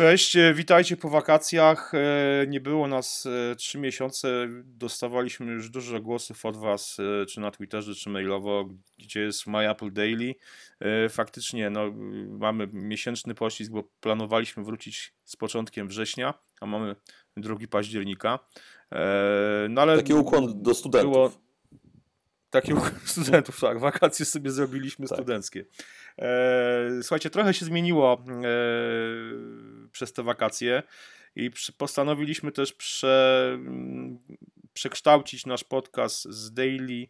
Cześć, e, witajcie po wakacjach. E, nie było nas e, trzy miesiące. Dostawaliśmy już dużo głosów od Was, czy na Twitterze, czy mailowo, gdzie jest My Apple Daily. Faktycznie no, mamy miesięczny pościsk, bo planowaliśmy wrócić z początkiem września, a mamy 2 października. No, ale Taki ukłon do studentów. Było, Taki studentów, tak. Wakacje sobie zrobiliśmy tak. studenckie. Słuchajcie, trochę się zmieniło przez te wakacje i postanowiliśmy też prze, przekształcić nasz podcast z daily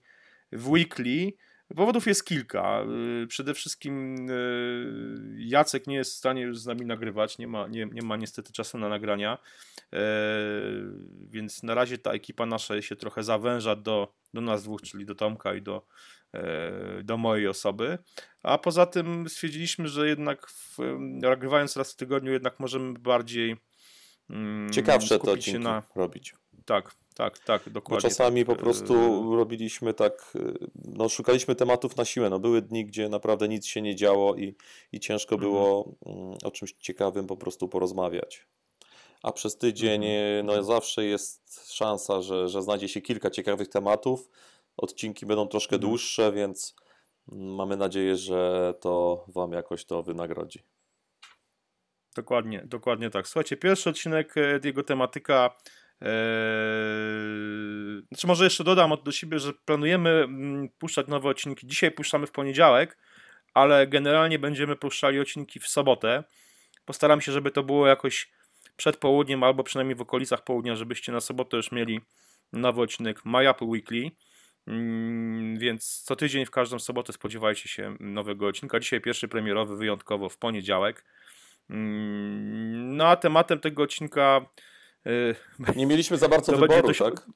w weekly Powodów jest kilka. Y, przede wszystkim y, Jacek nie jest w stanie już z nami nagrywać, nie ma, nie, nie ma niestety czasu na nagrania, e, więc na razie ta ekipa nasza się trochę zawęża do, do nas dwóch, czyli do Tomka i do, e, do mojej osoby. A poza tym stwierdziliśmy, że jednak w, nagrywając raz w tygodniu, jednak możemy bardziej mm, ciekawsze to się na robić. Tak, tak, tak, dokładnie. Bo czasami tak. po prostu e, robiliśmy tak, e, no szukaliśmy tematów na siłę. No były dni, gdzie naprawdę nic się nie działo i, i ciężko mhm. było mm, o czymś ciekawym po prostu porozmawiać. A przez tydzień mhm. no zawsze jest szansa, że, że znajdzie się kilka ciekawych tematów. Odcinki będą troszkę mhm. dłuższe, więc mm, mamy nadzieję, że to Wam jakoś to wynagrodzi. Dokładnie, dokładnie tak. Słuchajcie, pierwszy odcinek, e, jego tematyka Eee, znaczy może jeszcze dodam od do siebie, że planujemy mm, puszczać nowe odcinki. Dzisiaj puszczamy w poniedziałek, ale generalnie będziemy puszczali odcinki w sobotę. Postaram się, żeby to było jakoś przed południem albo przynajmniej w okolicach południa, żebyście na sobotę już mieli nowy odcinek My Apple Weekly. Mm, więc co tydzień w każdą sobotę spodziewajcie się nowego odcinka. Dzisiaj pierwszy premierowy wyjątkowo w poniedziałek. Mm, no a tematem tego odcinka Y, Nie mieliśmy za bardzo wyboru, dość... tak?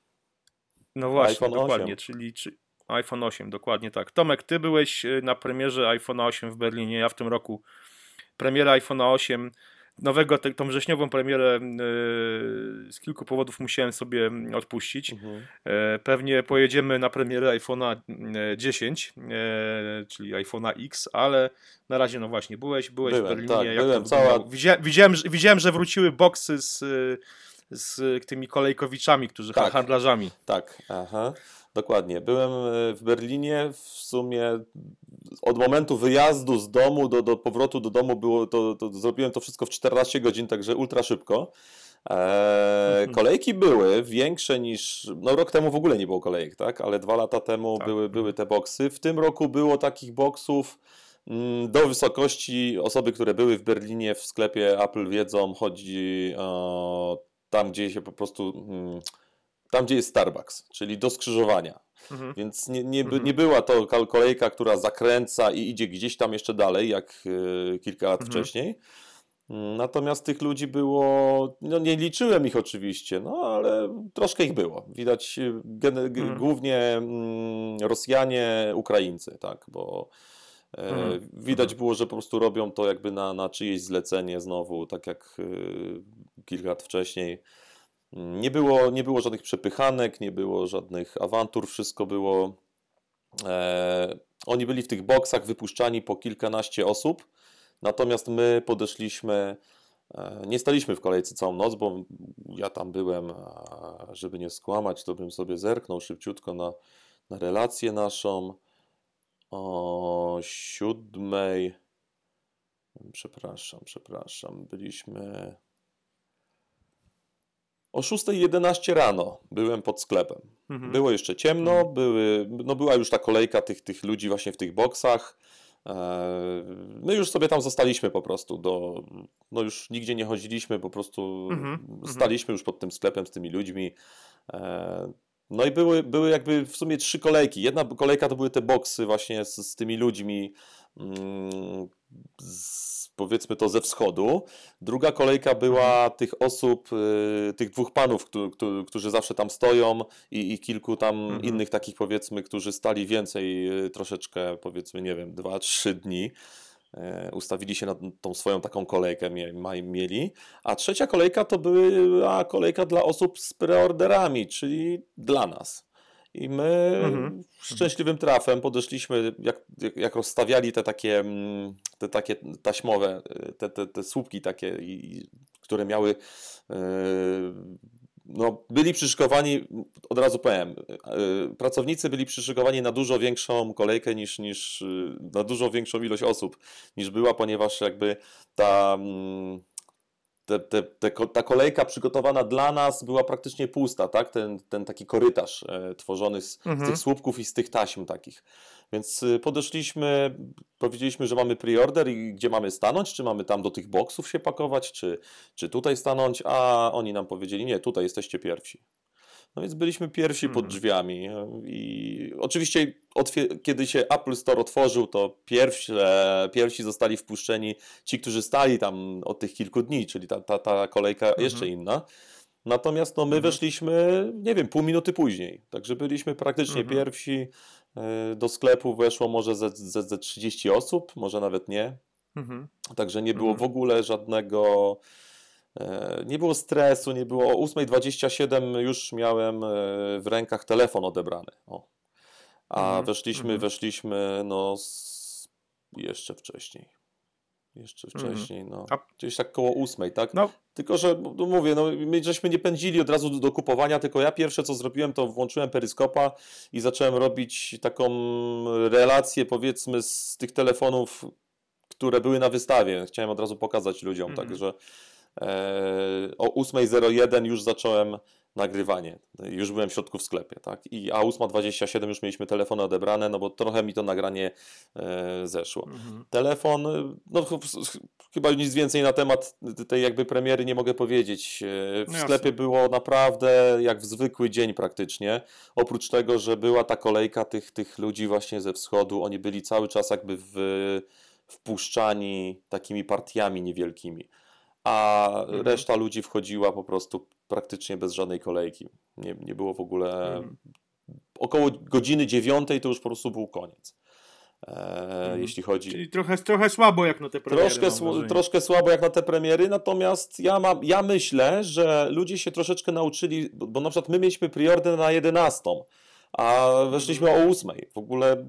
No właśnie, iPhone dokładnie, 8. czyli czy... iPhone 8, dokładnie tak. Tomek, ty byłeś y, na premierze iPhone 8 w Berlinie, ja w tym roku premiera iPhone 8 nowego, te, tą wrześniową premierę yy, z kilku powodów musiałem sobie odpuścić. Mhm. Yy, pewnie pojedziemy na premierę iPhone'a 10, yy, czyli iPhone'a X, ale na razie no właśnie, byłeś, byłeś byłem, w Berlinie. Tak, jak byłem, cała... widziałem, widziałem, widziałem, że wróciły boksy z z tymi kolejkowiczami, którzy tak, handlarzami. Tak, aha, dokładnie. Byłem e, w Berlinie w sumie od momentu wyjazdu z domu do, do powrotu do domu było to, to zrobiłem to wszystko w 14 godzin, także ultra szybko. Eee, kolejki były większe niż. No, rok temu w ogóle nie było kolejek, tak? Ale dwa lata temu tak. były, były te boksy. W tym roku było takich boksów mm, do wysokości. Osoby, które były w Berlinie w sklepie Apple wiedzą, chodzi o tam, gdzie się po prostu, mm, tam, gdzie jest Starbucks, czyli do skrzyżowania. Mhm. Więc nie, nie, mhm. nie była to kolejka, która zakręca i idzie gdzieś tam jeszcze dalej, jak y, kilka lat mhm. wcześniej. Natomiast tych ludzi było, no nie liczyłem ich oczywiście, no ale troszkę ich było. Widać y, mhm. głównie mm, Rosjanie, Ukraińcy, tak, bo e, mhm. widać było, że po prostu robią to jakby na, na czyjeś zlecenie znowu, tak jak y, kilka lat wcześniej. Nie było, nie było żadnych przepychanek, nie było żadnych awantur, wszystko było. E, oni byli w tych boksach wypuszczani po kilkanaście osób, natomiast my podeszliśmy. E, nie staliśmy w kolejce całą noc, bo ja tam byłem, żeby nie skłamać, to bym sobie zerknął szybciutko na, na relację naszą. O siódmej, przepraszam, przepraszam, byliśmy o 6.11 rano byłem pod sklepem. Mhm. Było jeszcze ciemno, mhm. były, no była już ta kolejka tych, tych ludzi właśnie w tych boksach. E, my już sobie tam zostaliśmy po prostu, do, no już nigdzie nie chodziliśmy, po prostu mhm. mhm. staliśmy już pod tym sklepem z tymi ludźmi. E, no i były, były jakby w sumie trzy kolejki. Jedna kolejka to były te boksy właśnie z, z tymi ludźmi z powiedzmy to ze wschodu. Druga kolejka była mhm. tych osób, y, tych dwóch panów, którzy zawsze tam stoją i, i kilku tam mhm. innych takich powiedzmy, którzy stali więcej, y, troszeczkę powiedzmy, nie wiem, dwa, trzy dni. E, ustawili się na tą swoją taką kolejkę, mieli. A trzecia kolejka to była kolejka dla osób z preorderami, czyli dla nas. I my mhm. szczęśliwym trafem podeszliśmy, jak, jak, rozstawiali te takie, mm, te takie taśmowe, te, te, te słupki takie, i, które miały yy, no, byli przyszykowani, od razu powiem, yy, pracownicy byli przyszykowani na dużo większą kolejkę niż, niż yy, na dużo większą ilość osób niż była, ponieważ jakby ta mm, te, te, te, ta kolejka przygotowana dla nas była praktycznie pusta, tak? Ten, ten taki korytarz e, tworzony z, mhm. z, tych słupków i z tych taśm takich. Więc y, podeszliśmy, powiedzieliśmy, że mamy preorder i gdzie mamy stanąć, czy mamy tam do tych boksów się pakować, czy, czy tutaj stanąć, a oni nam powiedzieli, nie, tutaj jesteście pierwsi. No więc byliśmy pierwsi pod mhm. drzwiami i oczywiście kiedy się Apple Store otworzył, to pierwsze, pierwsi zostali wpuszczeni ci, którzy stali tam od tych kilku dni, czyli ta, ta, ta kolejka mhm. jeszcze inna. Natomiast no, my mhm. weszliśmy, nie wiem, pół minuty później, także byliśmy praktycznie mhm. pierwsi. E, do sklepu weszło może ze, ze, ze 30 osób, może nawet nie. Mhm. Także nie było w ogóle żadnego E, nie było stresu, nie było. O 8.27 już miałem e, w rękach telefon odebrany. O. A mhm. weszliśmy, mhm. weszliśmy no z... jeszcze wcześniej. Jeszcze mhm. wcześniej, no. Gdzieś tak koło ósmej, tak? No. Tylko, że no mówię, no, my żeśmy nie pędzili od razu do, kupowania, tylko ja pierwsze co zrobiłem, to włączyłem peryskopa i zacząłem robić taką relację, powiedzmy, z tych telefonów, które były na wystawie. Chciałem od razu pokazać ludziom, mm także E, o 8.01 już zacząłem nagrywanie. Już byłem w środku w sklepie, tak? I a 8.27 już mieliśmy telefony odebrane, no bo trochę mi to nagranie e, zeszło. Mhm. Telefon, no chyba nic więcej na temat tej jakby premiery nie mogę powiedzieć. E, w no sklepie było naprawdę jak w zwykły dzień praktycznie. Oprócz tego, że była ta kolejka tych, tych ludzi właśnie ze wschodu, oni byli cały czas jakby w, wpuszczani takimi partiami niewielkimi a mhm. reszta ludzi wchodziła po prostu praktycznie bez żadnej kolejki. Nie, nie było w ogóle. Mhm. Około godziny dziewiątej to już po prostu był koniec. E, mhm. Jeśli chodzi. Czyli trochę, trochę słabo jak na te premiery. Troszkę, sł troszkę słabo jak na te premiery, natomiast ja, mam, ja myślę, że ludzie się troszeczkę nauczyli, bo, bo na przykład my mieliśmy priordę na 11 a weszliśmy o ósmej. W ogóle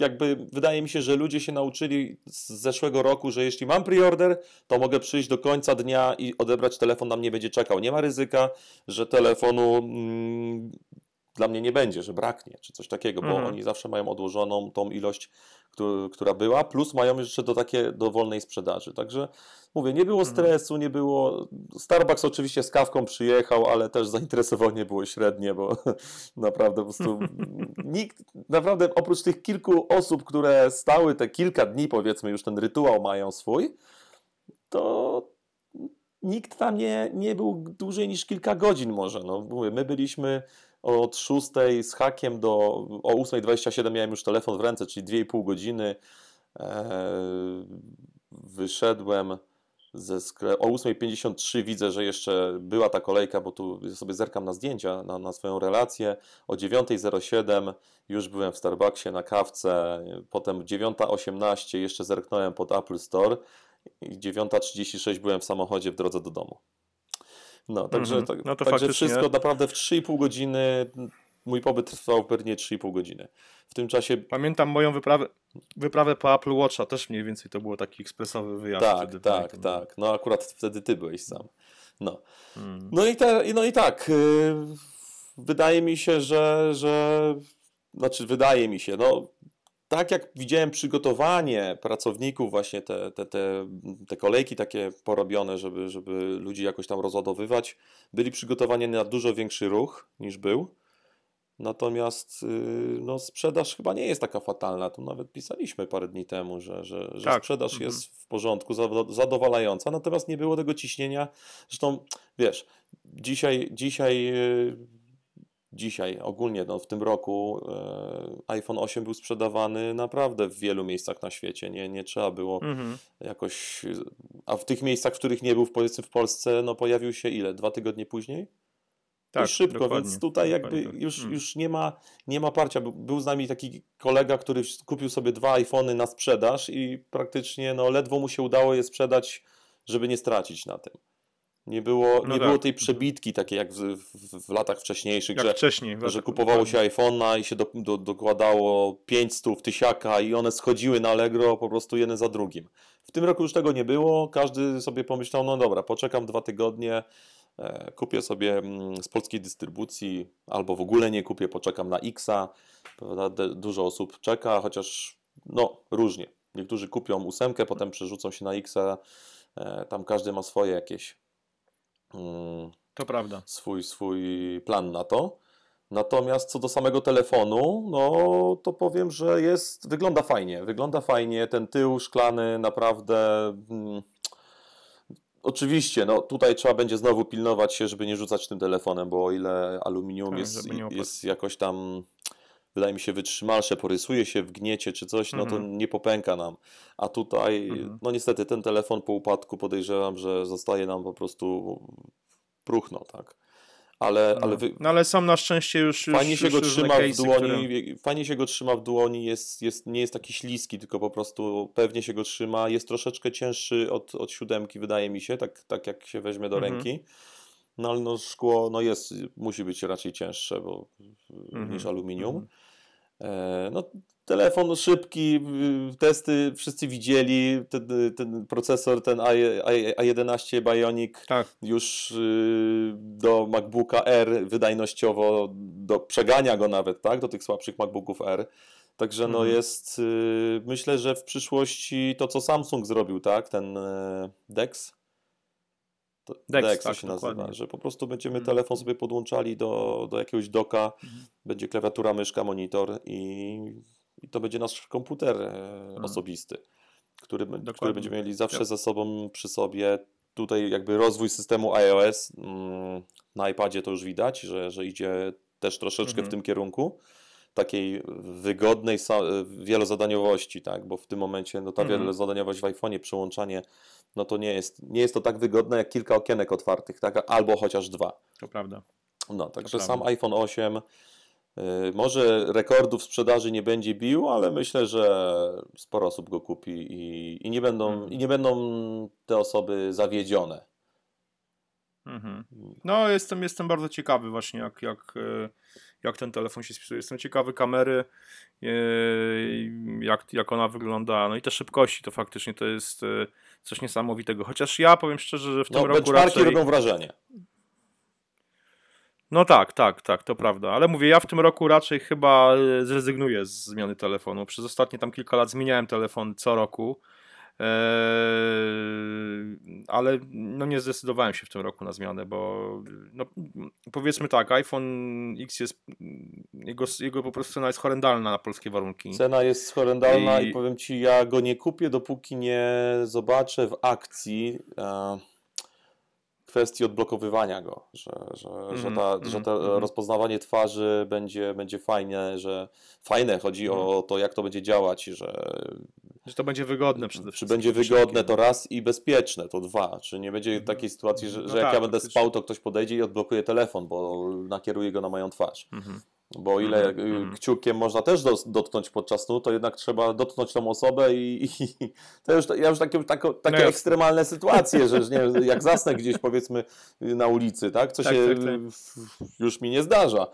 jakby wydaje mi się, że ludzie się nauczyli z zeszłego roku, że jeśli mam preorder, to mogę przyjść do końca dnia i odebrać telefon, na mnie będzie czekał. Nie ma ryzyka, że telefonu mm, dla mnie nie będzie, że braknie, czy coś takiego, bo mhm. oni zawsze mają odłożoną tą ilość, która była, plus mają jeszcze do takie do wolnej sprzedaży. Także mówię, nie było mhm. stresu, nie było. Starbucks oczywiście z kawką przyjechał, ale też zainteresowanie było średnie, bo naprawdę po prostu nikt, naprawdę oprócz tych kilku osób, które stały te kilka dni, powiedzmy, już ten rytuał mają swój, to nikt tam nie, nie był dłużej niż kilka godzin może. No, mówię, my byliśmy od 6 z hakiem do o 8.27 miałem już telefon w ręce, czyli 2,5 godziny. E, wyszedłem ze sklepu. O 8.53 widzę, że jeszcze była ta kolejka, bo tu sobie zerkam na zdjęcia, na, na swoją relację. O 9.07 już byłem w Starbucksie na kawce. Potem 9.18 jeszcze zerknąłem pod Apple Store. I 9.36 byłem w samochodzie w drodze do domu. No, także, mm -hmm. no to także wszystko naprawdę w 3,5 godziny. Mój pobyt trwał pewnie 3,5 godziny. W tym czasie. Pamiętam moją wyprawę, wyprawę po Apple Watcha, też mniej więcej to było taki ekspresowy wyjazd. Tak, wtedy, tak, tak, tak. No akurat wtedy ty byłeś sam. No, mm. no, i, te, no i tak. Yy, wydaje mi się, że, że. Znaczy, wydaje mi się, no tak jak widziałem przygotowanie pracowników, właśnie te, te, te, te kolejki takie porobione, żeby, żeby ludzi jakoś tam rozładowywać, byli przygotowani na dużo większy ruch niż był. Natomiast yy, no, sprzedaż chyba nie jest taka fatalna. Tu nawet pisaliśmy parę dni temu, że, że, że tak. sprzedaż mhm. jest w porządku, zadowalająca, natomiast nie było tego ciśnienia. Zresztą wiesz, dzisiaj, dzisiaj yy, dzisiaj, ogólnie no, w tym roku e, iPhone 8 był sprzedawany naprawdę w wielu miejscach na świecie. Nie, nie trzeba było mhm. jakoś. A w tych miejscach, w których nie był, powiedzmy w Polsce, no pojawił się ile? Dwa tygodnie później? Tak, I szybko, więc tutaj jakby tak. już, mhm. już nie, ma, nie ma parcia. Był z nami taki kolega, który kupił sobie dwa iPhony na sprzedaż i praktycznie no, ledwo mu się udało je sprzedać, żeby nie stracić na tym. Nie było, no nie tak. było tej przebitki takiej jak w, w, w latach wcześniejszych, jak że, wcześniej, że kupowało się iPhone'a i się do, do, dokładało 500 tysiaka i one schodziły na Allegro po prostu jeden za drugim. W tym roku już tego nie było, każdy sobie pomyślał, no dobra, poczekam dwa tygodnie, e, kupię sobie mm, z polskiej dystrybucji, albo w ogóle nie kupię, poczekam na Xa. Dużo osób czeka, chociaż no różnie. Niektórzy kupią ósemkę, potem przerzucą się na Xa, e, tam każdy ma swoje jakieś to prawda. Swój, swój plan na to. Natomiast co do samego telefonu, no to powiem, że jest, wygląda fajnie. Wygląda fajnie, ten tył szklany naprawdę. Hmm, oczywiście, no tutaj trzeba będzie znowu pilnować się, żeby nie rzucać tym telefonem, bo o ile aluminium tak, jest, jest jakoś tam wydaje mi się wytrzymalsze, porysuje się w gniecie czy coś, no to mhm. nie popęka nam. A tutaj, mhm. no niestety ten telefon po upadku podejrzewam, że zostaje nam po prostu próchno, tak. Ale, no. ale, wy... no ale sam na szczęście już. Fajnie już, się go trzyma w dłoni. Fajnie się go trzyma w dłoni, jest, jest, nie jest taki śliski, tylko po prostu pewnie się go trzyma. Jest troszeczkę cięższy od, od siódemki, wydaje mi się, tak, tak jak się weźmie do mhm. ręki. No ale no, szkło no jest, musi być raczej cięższe bo, mhm. niż aluminium. E, no, telefon szybki, testy wszyscy widzieli, ten, ten procesor, ten A11 Bionic tak. już y, do MacBooka R wydajnościowo do, przegania go nawet, tak, do tych słabszych MacBooków R. Także no mhm. jest, y, myślę, że w przyszłości to, co Samsung zrobił, tak, ten e, DeX, Dex, Dex tak, to się dokładnie. nazywa, że po prostu będziemy mhm. telefon sobie podłączali do, do jakiegoś doka, mhm. będzie klawiatura, myszka, monitor i, i to będzie nasz komputer mhm. osobisty, który, który będziemy mieli zawsze ze sobą przy sobie. Tutaj jakby rozwój systemu iOS mm, na iPadzie to już widać, że, że idzie też troszeczkę w mhm. tym kierunku takiej wygodnej wielozadaniowości, tak? bo w tym momencie no, ta mhm. wielozadaniowość w iPhone'ie, przełączanie, no to nie jest, nie jest to tak wygodne jak kilka okienek otwartych, tak? albo chociaż dwa. To prawda. No, także sam iPhone 8 y, może rekordów sprzedaży nie będzie bił, ale myślę, że sporo osób go kupi i, i, nie, będą, mhm. i nie będą te osoby zawiedzione. Mhm. No, jestem, jestem bardzo ciekawy właśnie, jak, jak, e, jak ten telefon się spisuje. Jestem ciekawy kamery, e, jak, jak ona wygląda, no i te szybkości, to faktycznie to jest e, coś niesamowitego. Chociaż ja powiem szczerze, że w tym no, roku raczej... robią wrażenie. No tak, tak, tak, to prawda. Ale mówię, ja w tym roku raczej chyba zrezygnuję z zmiany telefonu. Przez ostatnie tam kilka lat zmieniałem telefon co roku. Eee, ale no nie zdecydowałem się w tym roku na zmianę, bo no, powiedzmy tak, iPhone X jest, jego, jego po prostu cena jest horrendalna na polskie warunki. Cena jest horrendalna i, i powiem Ci, ja go nie kupię, dopóki nie zobaczę w akcji e, kwestii odblokowywania go, że, że, mm, że, ta, mm, że to mm. rozpoznawanie twarzy będzie, będzie fajne, że fajne chodzi o mhm. to, jak to będzie działać, że że to będzie wygodne przede wszystkim. Czy będzie wygodne to raz i bezpieczne to dwa. Czy nie będzie mhm. takiej sytuacji, że, no że jak tak, ja będę spał, to ktoś podejdzie i odblokuje telefon, bo nakieruje go na moją twarz. Mhm. Bo o ile mm kciukiem można też dotknąć podczas snu, to jednak trzeba dotknąć tą osobę i, i to już, ja już takie, takie, takie no ekstremalne sytuacje, że nie, jak zasnę gdzieś powiedzmy na ulicy, tak? Co tak, się tak, tak. już mi nie zdarza.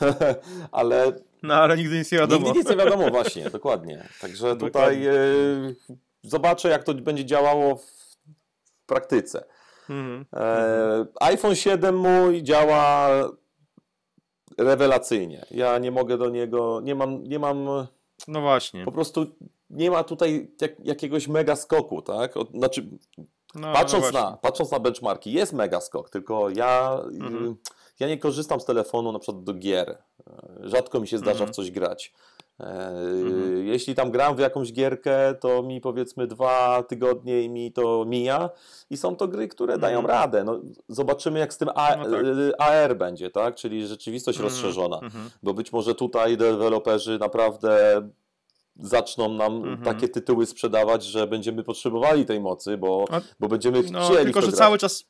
ale. No ale nigdy nic nie wiadomo. Nigdy nic nie wiadomo, właśnie, dokładnie. Także tutaj e, zobaczę, jak to będzie działało w praktyce. -hmm. e, iPhone 7 mój działa rewelacyjnie. Ja nie mogę do niego, nie mam, nie mam. No właśnie. Po prostu nie ma tutaj jak, jakiegoś mega skoku, tak? Znaczy, no, patrząc, no na, patrząc na benchmarki, jest mega skok, tylko ja. Mhm. Ja nie korzystam z telefonu na przykład do gier. Rzadko mi się zdarza w mhm. coś grać. E, mhm. Jeśli tam gram w jakąś gierkę, to mi powiedzmy dwa tygodnie i mi to mija i są to gry, które dają mhm. radę. No, zobaczymy jak z tym A, no tak. AR będzie, tak? czyli rzeczywistość rozszerzona, bo być może tutaj deweloperzy naprawdę zaczną nam mhm. takie tytuły sprzedawać, że będziemy potrzebowali tej mocy, bo, bo będziemy no, chcieli. Tylko, że cały czas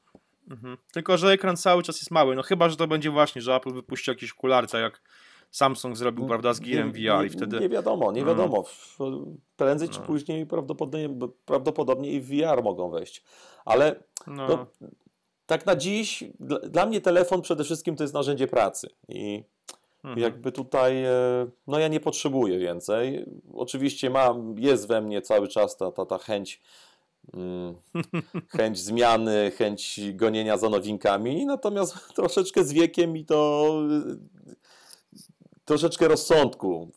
Mhm. Tylko, że ekran cały czas jest mały. No chyba, że to będzie właśnie, że Apple wypuści jakieś okularce, jak Samsung zrobił, prawda, z Gearem VR i wtedy... Nie wiadomo, nie mhm. wiadomo. Prędzej czy no. później prawdopodobnie, prawdopodobnie i VR mogą wejść. Ale no. No, tak na dziś, dla, dla, mnie telefon przede wszystkim to jest narzędzie pracy i mhm. jakby tutaj, e, no ja nie potrzebuję więcej. Oczywiście mam, jest we mnie cały czas ta, ta, ta chęć mm, chęć zmiany, chęć gonienia za nowinkami, natomiast troszeczkę z wiekiem mi to troszeczkę rozsądku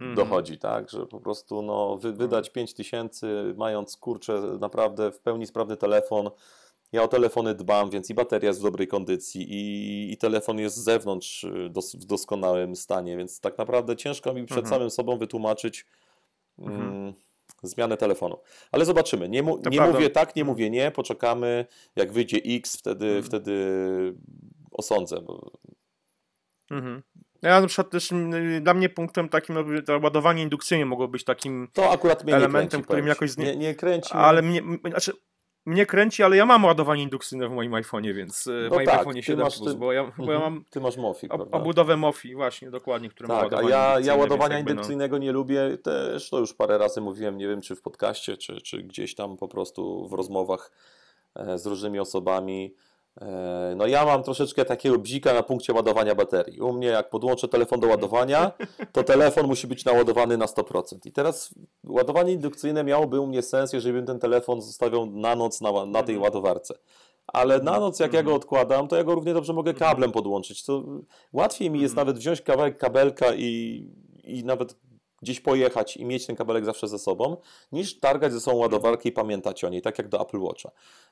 mm. dochodzi, tak, że po prostu no, wy, wydać 5 tysięcy, mając kurczę naprawdę w pełni sprawny telefon, ja o telefony dbam, więc i bateria jest w dobrej kondycji, i, i telefon jest z zewnątrz y, dos, w doskonałym stanie, więc tak naprawdę ciężko mi przed mhm. samym sobą wytłumaczyć mhm. Zmianę telefonu. Ale zobaczymy. Nie, mu, nie mówię tak, nie mówię nie, poczekamy. Jak wyjdzie X, wtedy, mhm. wtedy osądzę. Mhm. Ja na przykład też dla mnie punktem takim, ładowanie indukcyjne mogło być takim to akurat mnie elementem, kręci, którym jakoś z nie, nie kręci. Ale mnie, znaczy, mnie kręci, ale ja mam ładowanie indukcyjne w moim iPhone'ie, więc e, no w moim tak, iPhone'ie 7 masz, Plus, bo, ja, bo ja mhm. mam ty masz MOFI, ob, obudowę MOFI, właśnie, dokładnie, które tak, ma a ja, ja ładowania no. indukcyjnego no... nie lubię, też to już parę razy mówiłem, nie wiem czy w podcaście, czy, czy gdzieś tam po prostu w rozmowach e, z różnymi osobami, no ja mam troszeczkę takiego bzika na punkcie ładowania baterii. U mnie jak podłączę telefon do ładowania, to telefon musi być naładowany na 100%. I teraz ładowanie indukcyjne miałoby u mnie sens, jeżeli bym ten telefon zostawiał na noc na, na tej mhm. ładowarce. Ale na noc jak ja go mhm. odkładam, to ja go równie dobrze mogę mhm. kablem podłączyć. To łatwiej mi jest nawet wziąć kawałek kabelka i, i nawet gdzieś pojechać i mieć ten kabelek zawsze ze sobą, niż targać ze sobą ładowarkę i pamiętać o niej, tak jak do Apple Watcha.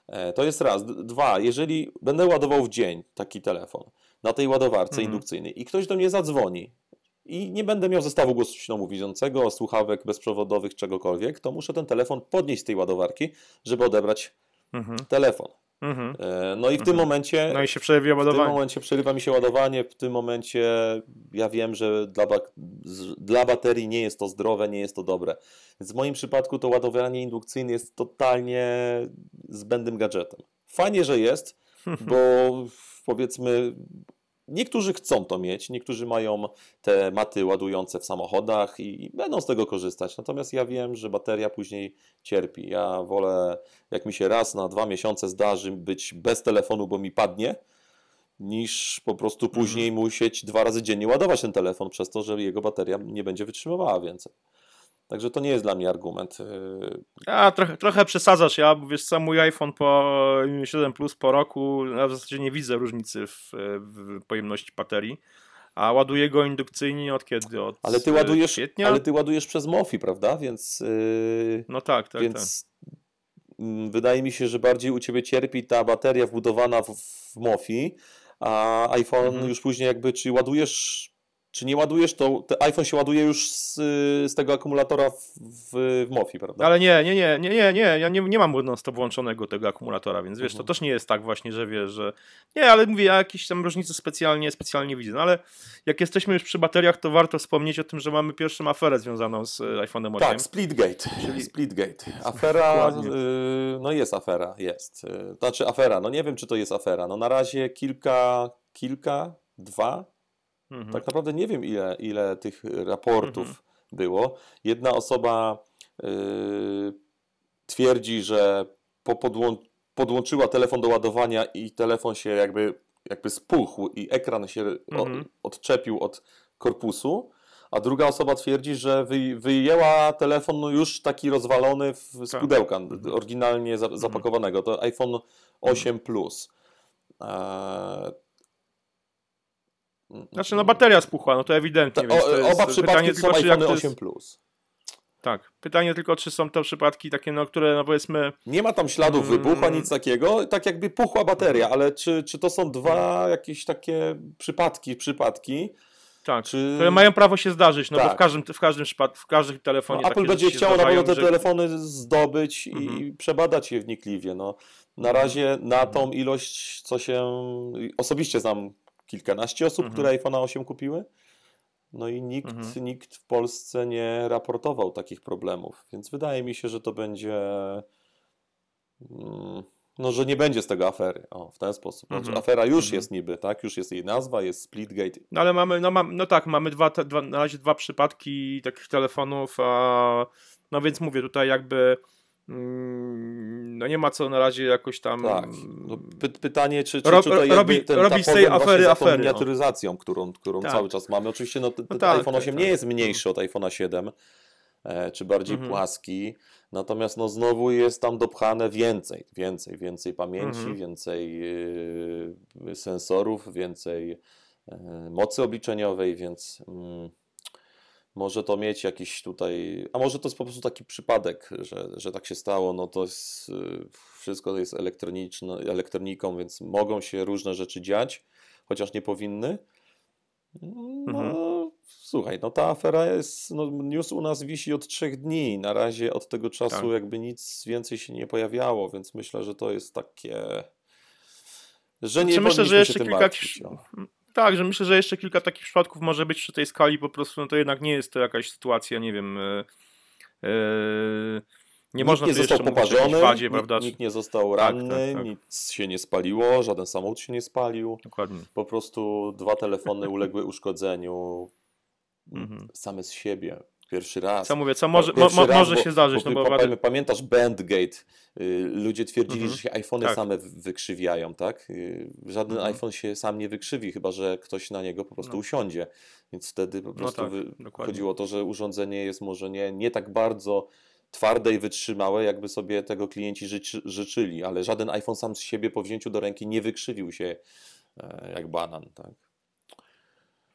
E, to jest raz. Dwa, jeżeli będę ładował w dzień taki telefon na tej ładowarce mhm. indukcyjnej i ktoś do mnie zadzwoni i nie będę miał zestawu głosu ślomówiącego, słuchawek bezprzewodowych, czegokolwiek, to muszę ten telefon podnieść z tej ładowarki, żeby odebrać mhm. telefon. Mhm. E, no i w mhm. tym momencie. No i się przerwie ładowanie. W tym momencie przerywa mi się ładowanie. W tym momencie ja wiem, że dla, dla baterii nie jest to zdrowe, nie jest to dobre. Więc w moim przypadku to ładowanie indukcyjne jest totalnie zbędnym gadżetem. Fajnie, że jest, bo powiedzmy Niektórzy chcą to mieć, niektórzy mają te maty ładujące w samochodach i, będą z tego korzystać. Natomiast ja wiem, że bateria później cierpi. Ja wolę, jak mi się raz na dwa miesiące zdarzy być bez telefonu, bo mi padnie, niż po prostu mhm. później musieć dwa razy dziennie ładować ten telefon, przez to, że jego bateria nie będzie wytrzymywała więcej. Także to nie jest dla mnie argument. A trochę, trochę przesadzasz, ja, bo wiesz, sam mój iPhone po 7 Plus po roku, ja w zasadzie nie widzę różnicy w, w pojemności baterii. A ładuję go indukcyjnie od kiedy? Od ale ty ładujesz, kwietnia? Ale ty ładujesz przez MOFI, prawda? Więc. Yy, no tak, tak. Więc tak. wydaje mi się, że bardziej u ciebie cierpi ta bateria wbudowana w, w MOFI, a iPhone mhm. już później jakby, czy ładujesz czy nie ładujesz, to iPhone się ładuje już z, z tego akumulatora w, w, w MOFI, prawda? Ale nie, nie, nie, nie, nie, nie, ja nie, nie mam non-stop włączonego tego akumulatora, więc wiesz, mhm. to też nie jest tak właśnie, że wiesz, że nie, ale mówię, ja jakieś tam różnice specjalnie, specjalnie widzę, no ale jak jesteśmy już przy bateriach, to warto wspomnieć o tym, że mamy pierwszą aferę związaną z iPhone'em 8. Tak, Splitgate, czyli Splitgate. Afera, y, no jest afera, jest. Y, znaczy afera, no nie wiem, czy to jest afera, no na razie kilka, kilka, dwa Mhm. Tak naprawdę nie wiem, ile, ile tych raportów mhm. było. Jedna osoba y, twierdzi, że po podłą podłączyła telefon do ładowania i telefon się jakby, jakby spuchł i ekran się mhm. odczepił od korpusu. A druga osoba twierdzi, że wyjęła telefon no już taki rozwalony w, z tak. pudełka, mhm. oryginalnie za, zapakowanego. To iPhone 8 Plus. E, znaczy, no bateria spuchła, no to ewidentnie. To, o, oba przypadki są iPhone 8 Plus. Tak. Pytanie tylko, czy są to przypadki takie, no, które, no powiedzmy... Nie ma tam śladów mm, wybuchu, nic takiego, tak jakby puchła bateria, ale czy, czy to są dwa jakieś takie przypadki, przypadki, tak, czy... które mają prawo się zdarzyć, no tak. bo w każdym, w każdym przypadku, w każdym telefonie... No, Apple będzie chciało na pewno te że... telefony zdobyć i mhm. przebadać je wnikliwie, no. Na mhm. razie na tą ilość, co się... Osobiście znam kilkanaście osób, mhm. które iPhone 8 kupiły. No i nikt, mhm. nikt w Polsce nie raportował takich problemów, więc wydaje mi się, że to będzie. Mm, no, że nie będzie z tego afery. O, w ten sposób. Znaczy, mhm. afera już mhm. jest niby, tak? Już jest jej nazwa, jest Splitgate. No ale mamy, no, mam, no tak, mamy dwa, dwa, na razie dwa przypadki takich telefonów, a no więc mówię tutaj jakby no nie ma co na razie jakoś tam tak. no, py, pytanie, czy, czy Rob- tutaj robi- ten, robi z tej afery afery, no. miniaturyzacją, którą, którą Tak. cały czas mamy. Oczywiście no, ten, No ten tak, iPhone tak, 8 tak. nie jest mniejszy od iPhone'a 7, e, czy bardziej Mhm. płaski, natomiast no znowu jest tam dopchane więcej, więcej, więcej pamięci, Mhm. więcej yy, sensorów, więcej yy, mocy obliczeniowej, więc mm, może to mieć jakiś tutaj, a może to jest po prostu taki przypadek, że, że tak się stało, no to jest, yy, wszystko jest elektroniczne, elektroniką, więc mogą się różne rzeczy dziać, chociaż nie powinny. No, Mhm. słuchaj, no ta afera jest, no news u nas wisi od trzech dni, na razie od tego czasu Tak. jakby nic więcej się nie pojawiało, więc myślę, że to jest takie, że nie Znaczy, myślę, że jeszcze kilka martwić. Tak, że myślę, że jeszcze kilka takich przypadków może być przy tej skali, po prostu no to jednak nie jest to jakaś sytuacja, nie wiem. e, nie Nikt można nie został poparzony, wadzie, nikt, prawda? nikt nie został Tak, ranny, tak, tak. nic się nie spaliło, żaden samochód się nie spalił, Dokładnie. po prostu dwa telefony uległy uszkodzeniu Mhm. same z siebie, pierwszy raz. Co mówię, co może, mo, mo, raz, może bo- się zdarzyć, bo no bo. Pamiętasz Bandgate? Y, Ludzie twierdzili, Mhm. że się iPhony Tak. same wykrzywiają, tak? Y, Żaden Mhm. iPhone się sam nie wykrzywi, chyba że ktoś na niego po prostu No. usiądzie. Więc wtedy po prostu tak, wy- dokładnie. chodziło o to, że urządzenie jest może nie, nie tak bardzo twarde i wytrzymałe, jakby sobie tego klienci życzy, życzyli, ale żaden iPhone sam z siebie po wzięciu do ręki nie wykrzywił się e, jak banan, tak?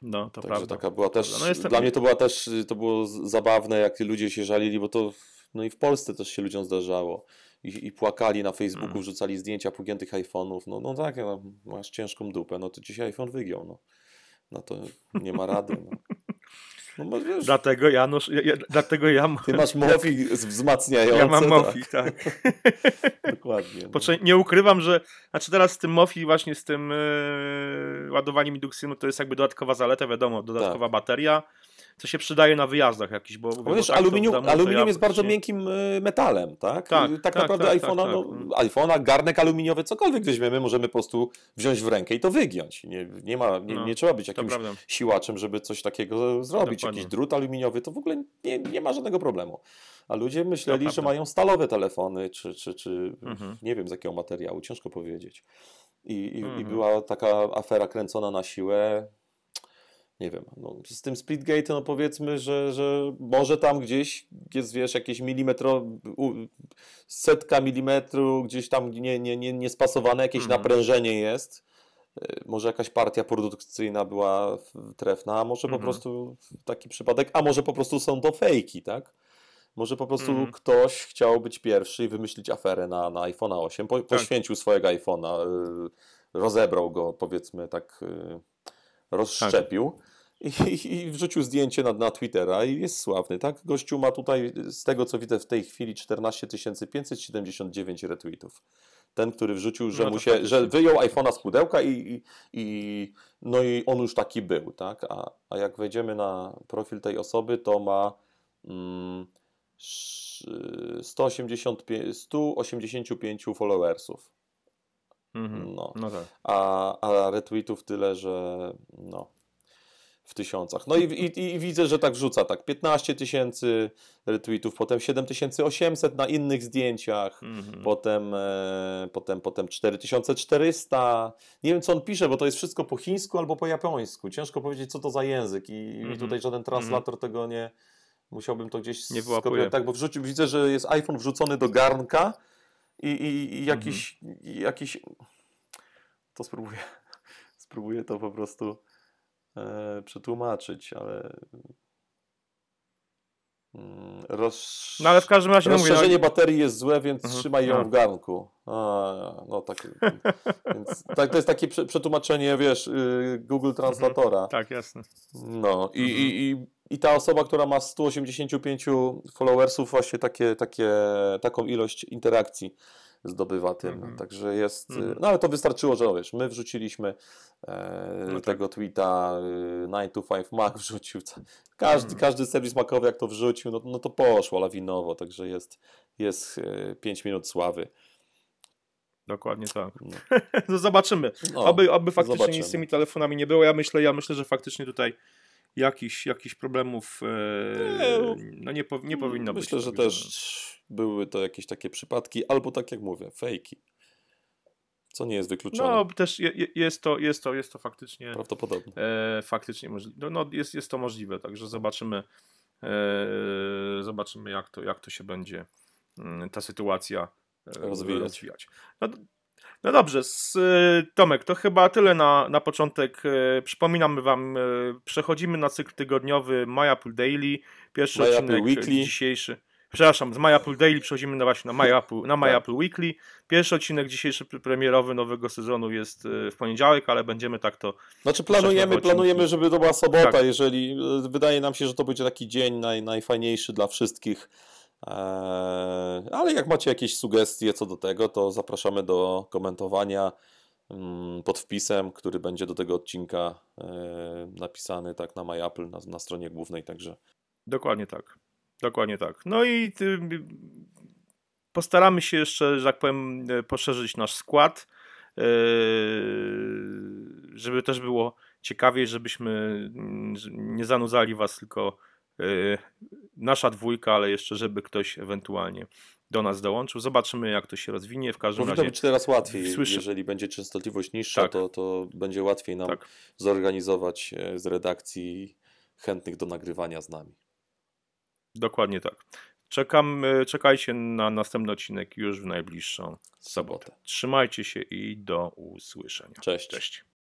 No, to Także prawda. taka była też. No jestem- dla mnie to była też, to było zabawne, jak ludzie się żalili, bo to, no i w Polsce też się ludziom zdarzało. I, i płakali na Facebooku, Mm. wrzucali zdjęcia pogiętych iPhone'ów. No, no tak, no, masz ciężką dupę, no to dzisiaj iPhone wygiął, no. No to nie ma rady, no. No wiesz, Dlatego ja, nosz, ja, ja, dlatego ja, ty masz mofi wzmacniające. ja mam tak, Mofi, tak. Dokładnie. No. Nie ukrywam, że znaczy teraz z tym Mofi właśnie z tym yy, ładowaniem indukcyjnym to jest jakby dodatkowa zaleta, wiadomo, dodatkowa bateria, co się przydaje na wyjazdach jakiś, bo. Bo wiesz, tak aluminium, to aluminium ja jest bardzo miękkim y, metalem, tak? Tak, tak, tak, naprawdę tak, iPhone'a, tak, no, tak. iPhone'a, garnek aluminiowy, cokolwiek weźmiemy, możemy po prostu wziąć w rękę i to wygiąć. Nie, nie, ma, nie, No, nie trzeba być jakimś siłaczem, żeby coś takiego zrobić. Dokładnie. Jakiś drut aluminiowy, to w ogóle nie, nie ma żadnego problemu. A ludzie myśleli, To że mają stalowe telefony, czy, czy, czy Mhm. nie wiem z jakiego materiału, ciężko powiedzieć. I, i, i Mhm. była taka afera kręcona na siłę. Nie wiem, no, z tym Splitgate, no powiedzmy, że, że może tam gdzieś jest, wiesz, jakieś milimetro, setka milimetru, gdzieś tam nie, nie, nie, niespasowane, jakieś Mhm. naprężenie jest. Y, Może jakaś partia produkcyjna była trefna, a może po Mhm. prostu taki przypadek, a może po prostu są to fejki, tak? Może po prostu Mhm. ktoś chciał być pierwszy i wymyślić aferę na, na iPhone'a 8, po, Tak. poświęcił swojego iPhone'a, y, rozebrał go, powiedzmy tak, y, rozszczepił. I, i, I wrzucił zdjęcie na, na Twittera i jest sławny, tak? Gościu ma tutaj, z tego co widzę w tej chwili, 14 579 retweetów. Ten, który wrzucił, że, No mu się, faktycznie. że wyjął iPhone'a z pudełka i, i, no i on już taki był, tak? A, a jak wejdziemy na profil tej osoby, to ma mm, sz- 185, 185 followersów. Mhm. No. No tak. A, a retweetów tyle, że no w tysiącach. No i, i, i widzę, że tak wrzuca, tak 15 tysięcy retweetów, potem 7800 na innych zdjęciach, Mhm. potem, e, potem, potem 4400. Nie wiem, co on pisze, bo to jest wszystko po chińsku albo po japońsku. Ciężko powiedzieć, co to za język i, i Mhm. tutaj żaden translator tego nie... Musiałbym to gdzieś Nie wyłapuje. tak, bo wrzucił, widzę, że jest iPhone wrzucony do garnka i, i, i jakiś, Mhm. i jakiś... To spróbuję. Spróbuję to po prostu e, przetłumaczyć, ale... Mm, Roz... No ale w każdym razie, no mówię, Rozszerzenie no, baterii jest złe, więc Mhm. trzymaj ją A. w garnku. A, no tak, więc, tak. To jest takie prze- przetłumaczenie, wiesz, y, Google Translatora. tak, jasne. No i, Mhm. i, i, i ta osoba, która ma 185 followersów, właśnie takie, takie, taką ilość interakcji zdobywa tym. Mhm. Także jest. Mhm. No ale to wystarczyło, że wiesz, my wrzuciliśmy e, No tak. tego tweeta, y, 9 to 5 Mac wrzucił. Każdy, Mhm. każdy serwis makowy, jak to wrzucił, no, no to poszło lawinowo, także jest, jest 5 minut sławy. Dokładnie tak. No. No zobaczymy. No, oby, oby faktycznie zobaczymy. nic z tymi telefonami nie było. Ja myślę, ja myślę, że faktycznie tutaj jakichś jakich problemów e, Nie, no nie, po, nie powinno być. Myślę, że też były to jakieś takie przypadki, albo tak jak mówię, fejki. Co nie jest wykluczone. No też je, jest, to, jest, to, jest to faktycznie prawdopodobne. E, faktycznie możliwe. No, no, jest, jest to możliwe, także zobaczymy, e, zobaczymy jak to, jak to się będzie mm, ta sytuacja e, rozwijać. rozwijać. No, no dobrze, z, e, Tomek, to chyba tyle na, na początek. E, przypominamy Wam, przechodzimy na cykl tygodniowy My Apple Daily. Pierwszy My odcinek Weekly. dzisiejszy przepraszam, z My Apple Daily przechodzimy na właśnie na My Apple, na My tak. Apple Weekly. Pierwszy odcinek dzisiejszy premierowy nowego sezonu jest w poniedziałek, ale będziemy tak to... Znaczy planujemy, planujemy żeby to była sobota, tak. jeżeli wydaje nam się, że to będzie taki dzień naj, najfajniejszy dla wszystkich. Eee, ale jak macie jakieś sugestie co do tego, to zapraszamy do komentowania mm, pod wpisem, który będzie do tego odcinka e, napisany tak na MyApple, na, na stronie głównej, także... Dokładnie tak. Dokładnie tak. No i postaramy się jeszcze, że tak powiem, poszerzyć nasz skład, e, żeby też było ciekawiej, żebyśmy mm, nie zanudzali was tylko nasza dwójka, ale jeszcze, żeby ktoś ewentualnie do nas dołączył. Zobaczymy, jak to się rozwinie. W każdym Powinno razie. być teraz łatwiej. Jeżeli będzie częstotliwość niższa, tak. to, to będzie łatwiej nam tak. zorganizować z redakcji chętnych do nagrywania z nami. Dokładnie tak. Czekam, e, czekajcie na następny odcinek już w najbliższą sobotę. sobotę. Trzymajcie się i do usłyszenia. Cześć. Cześć.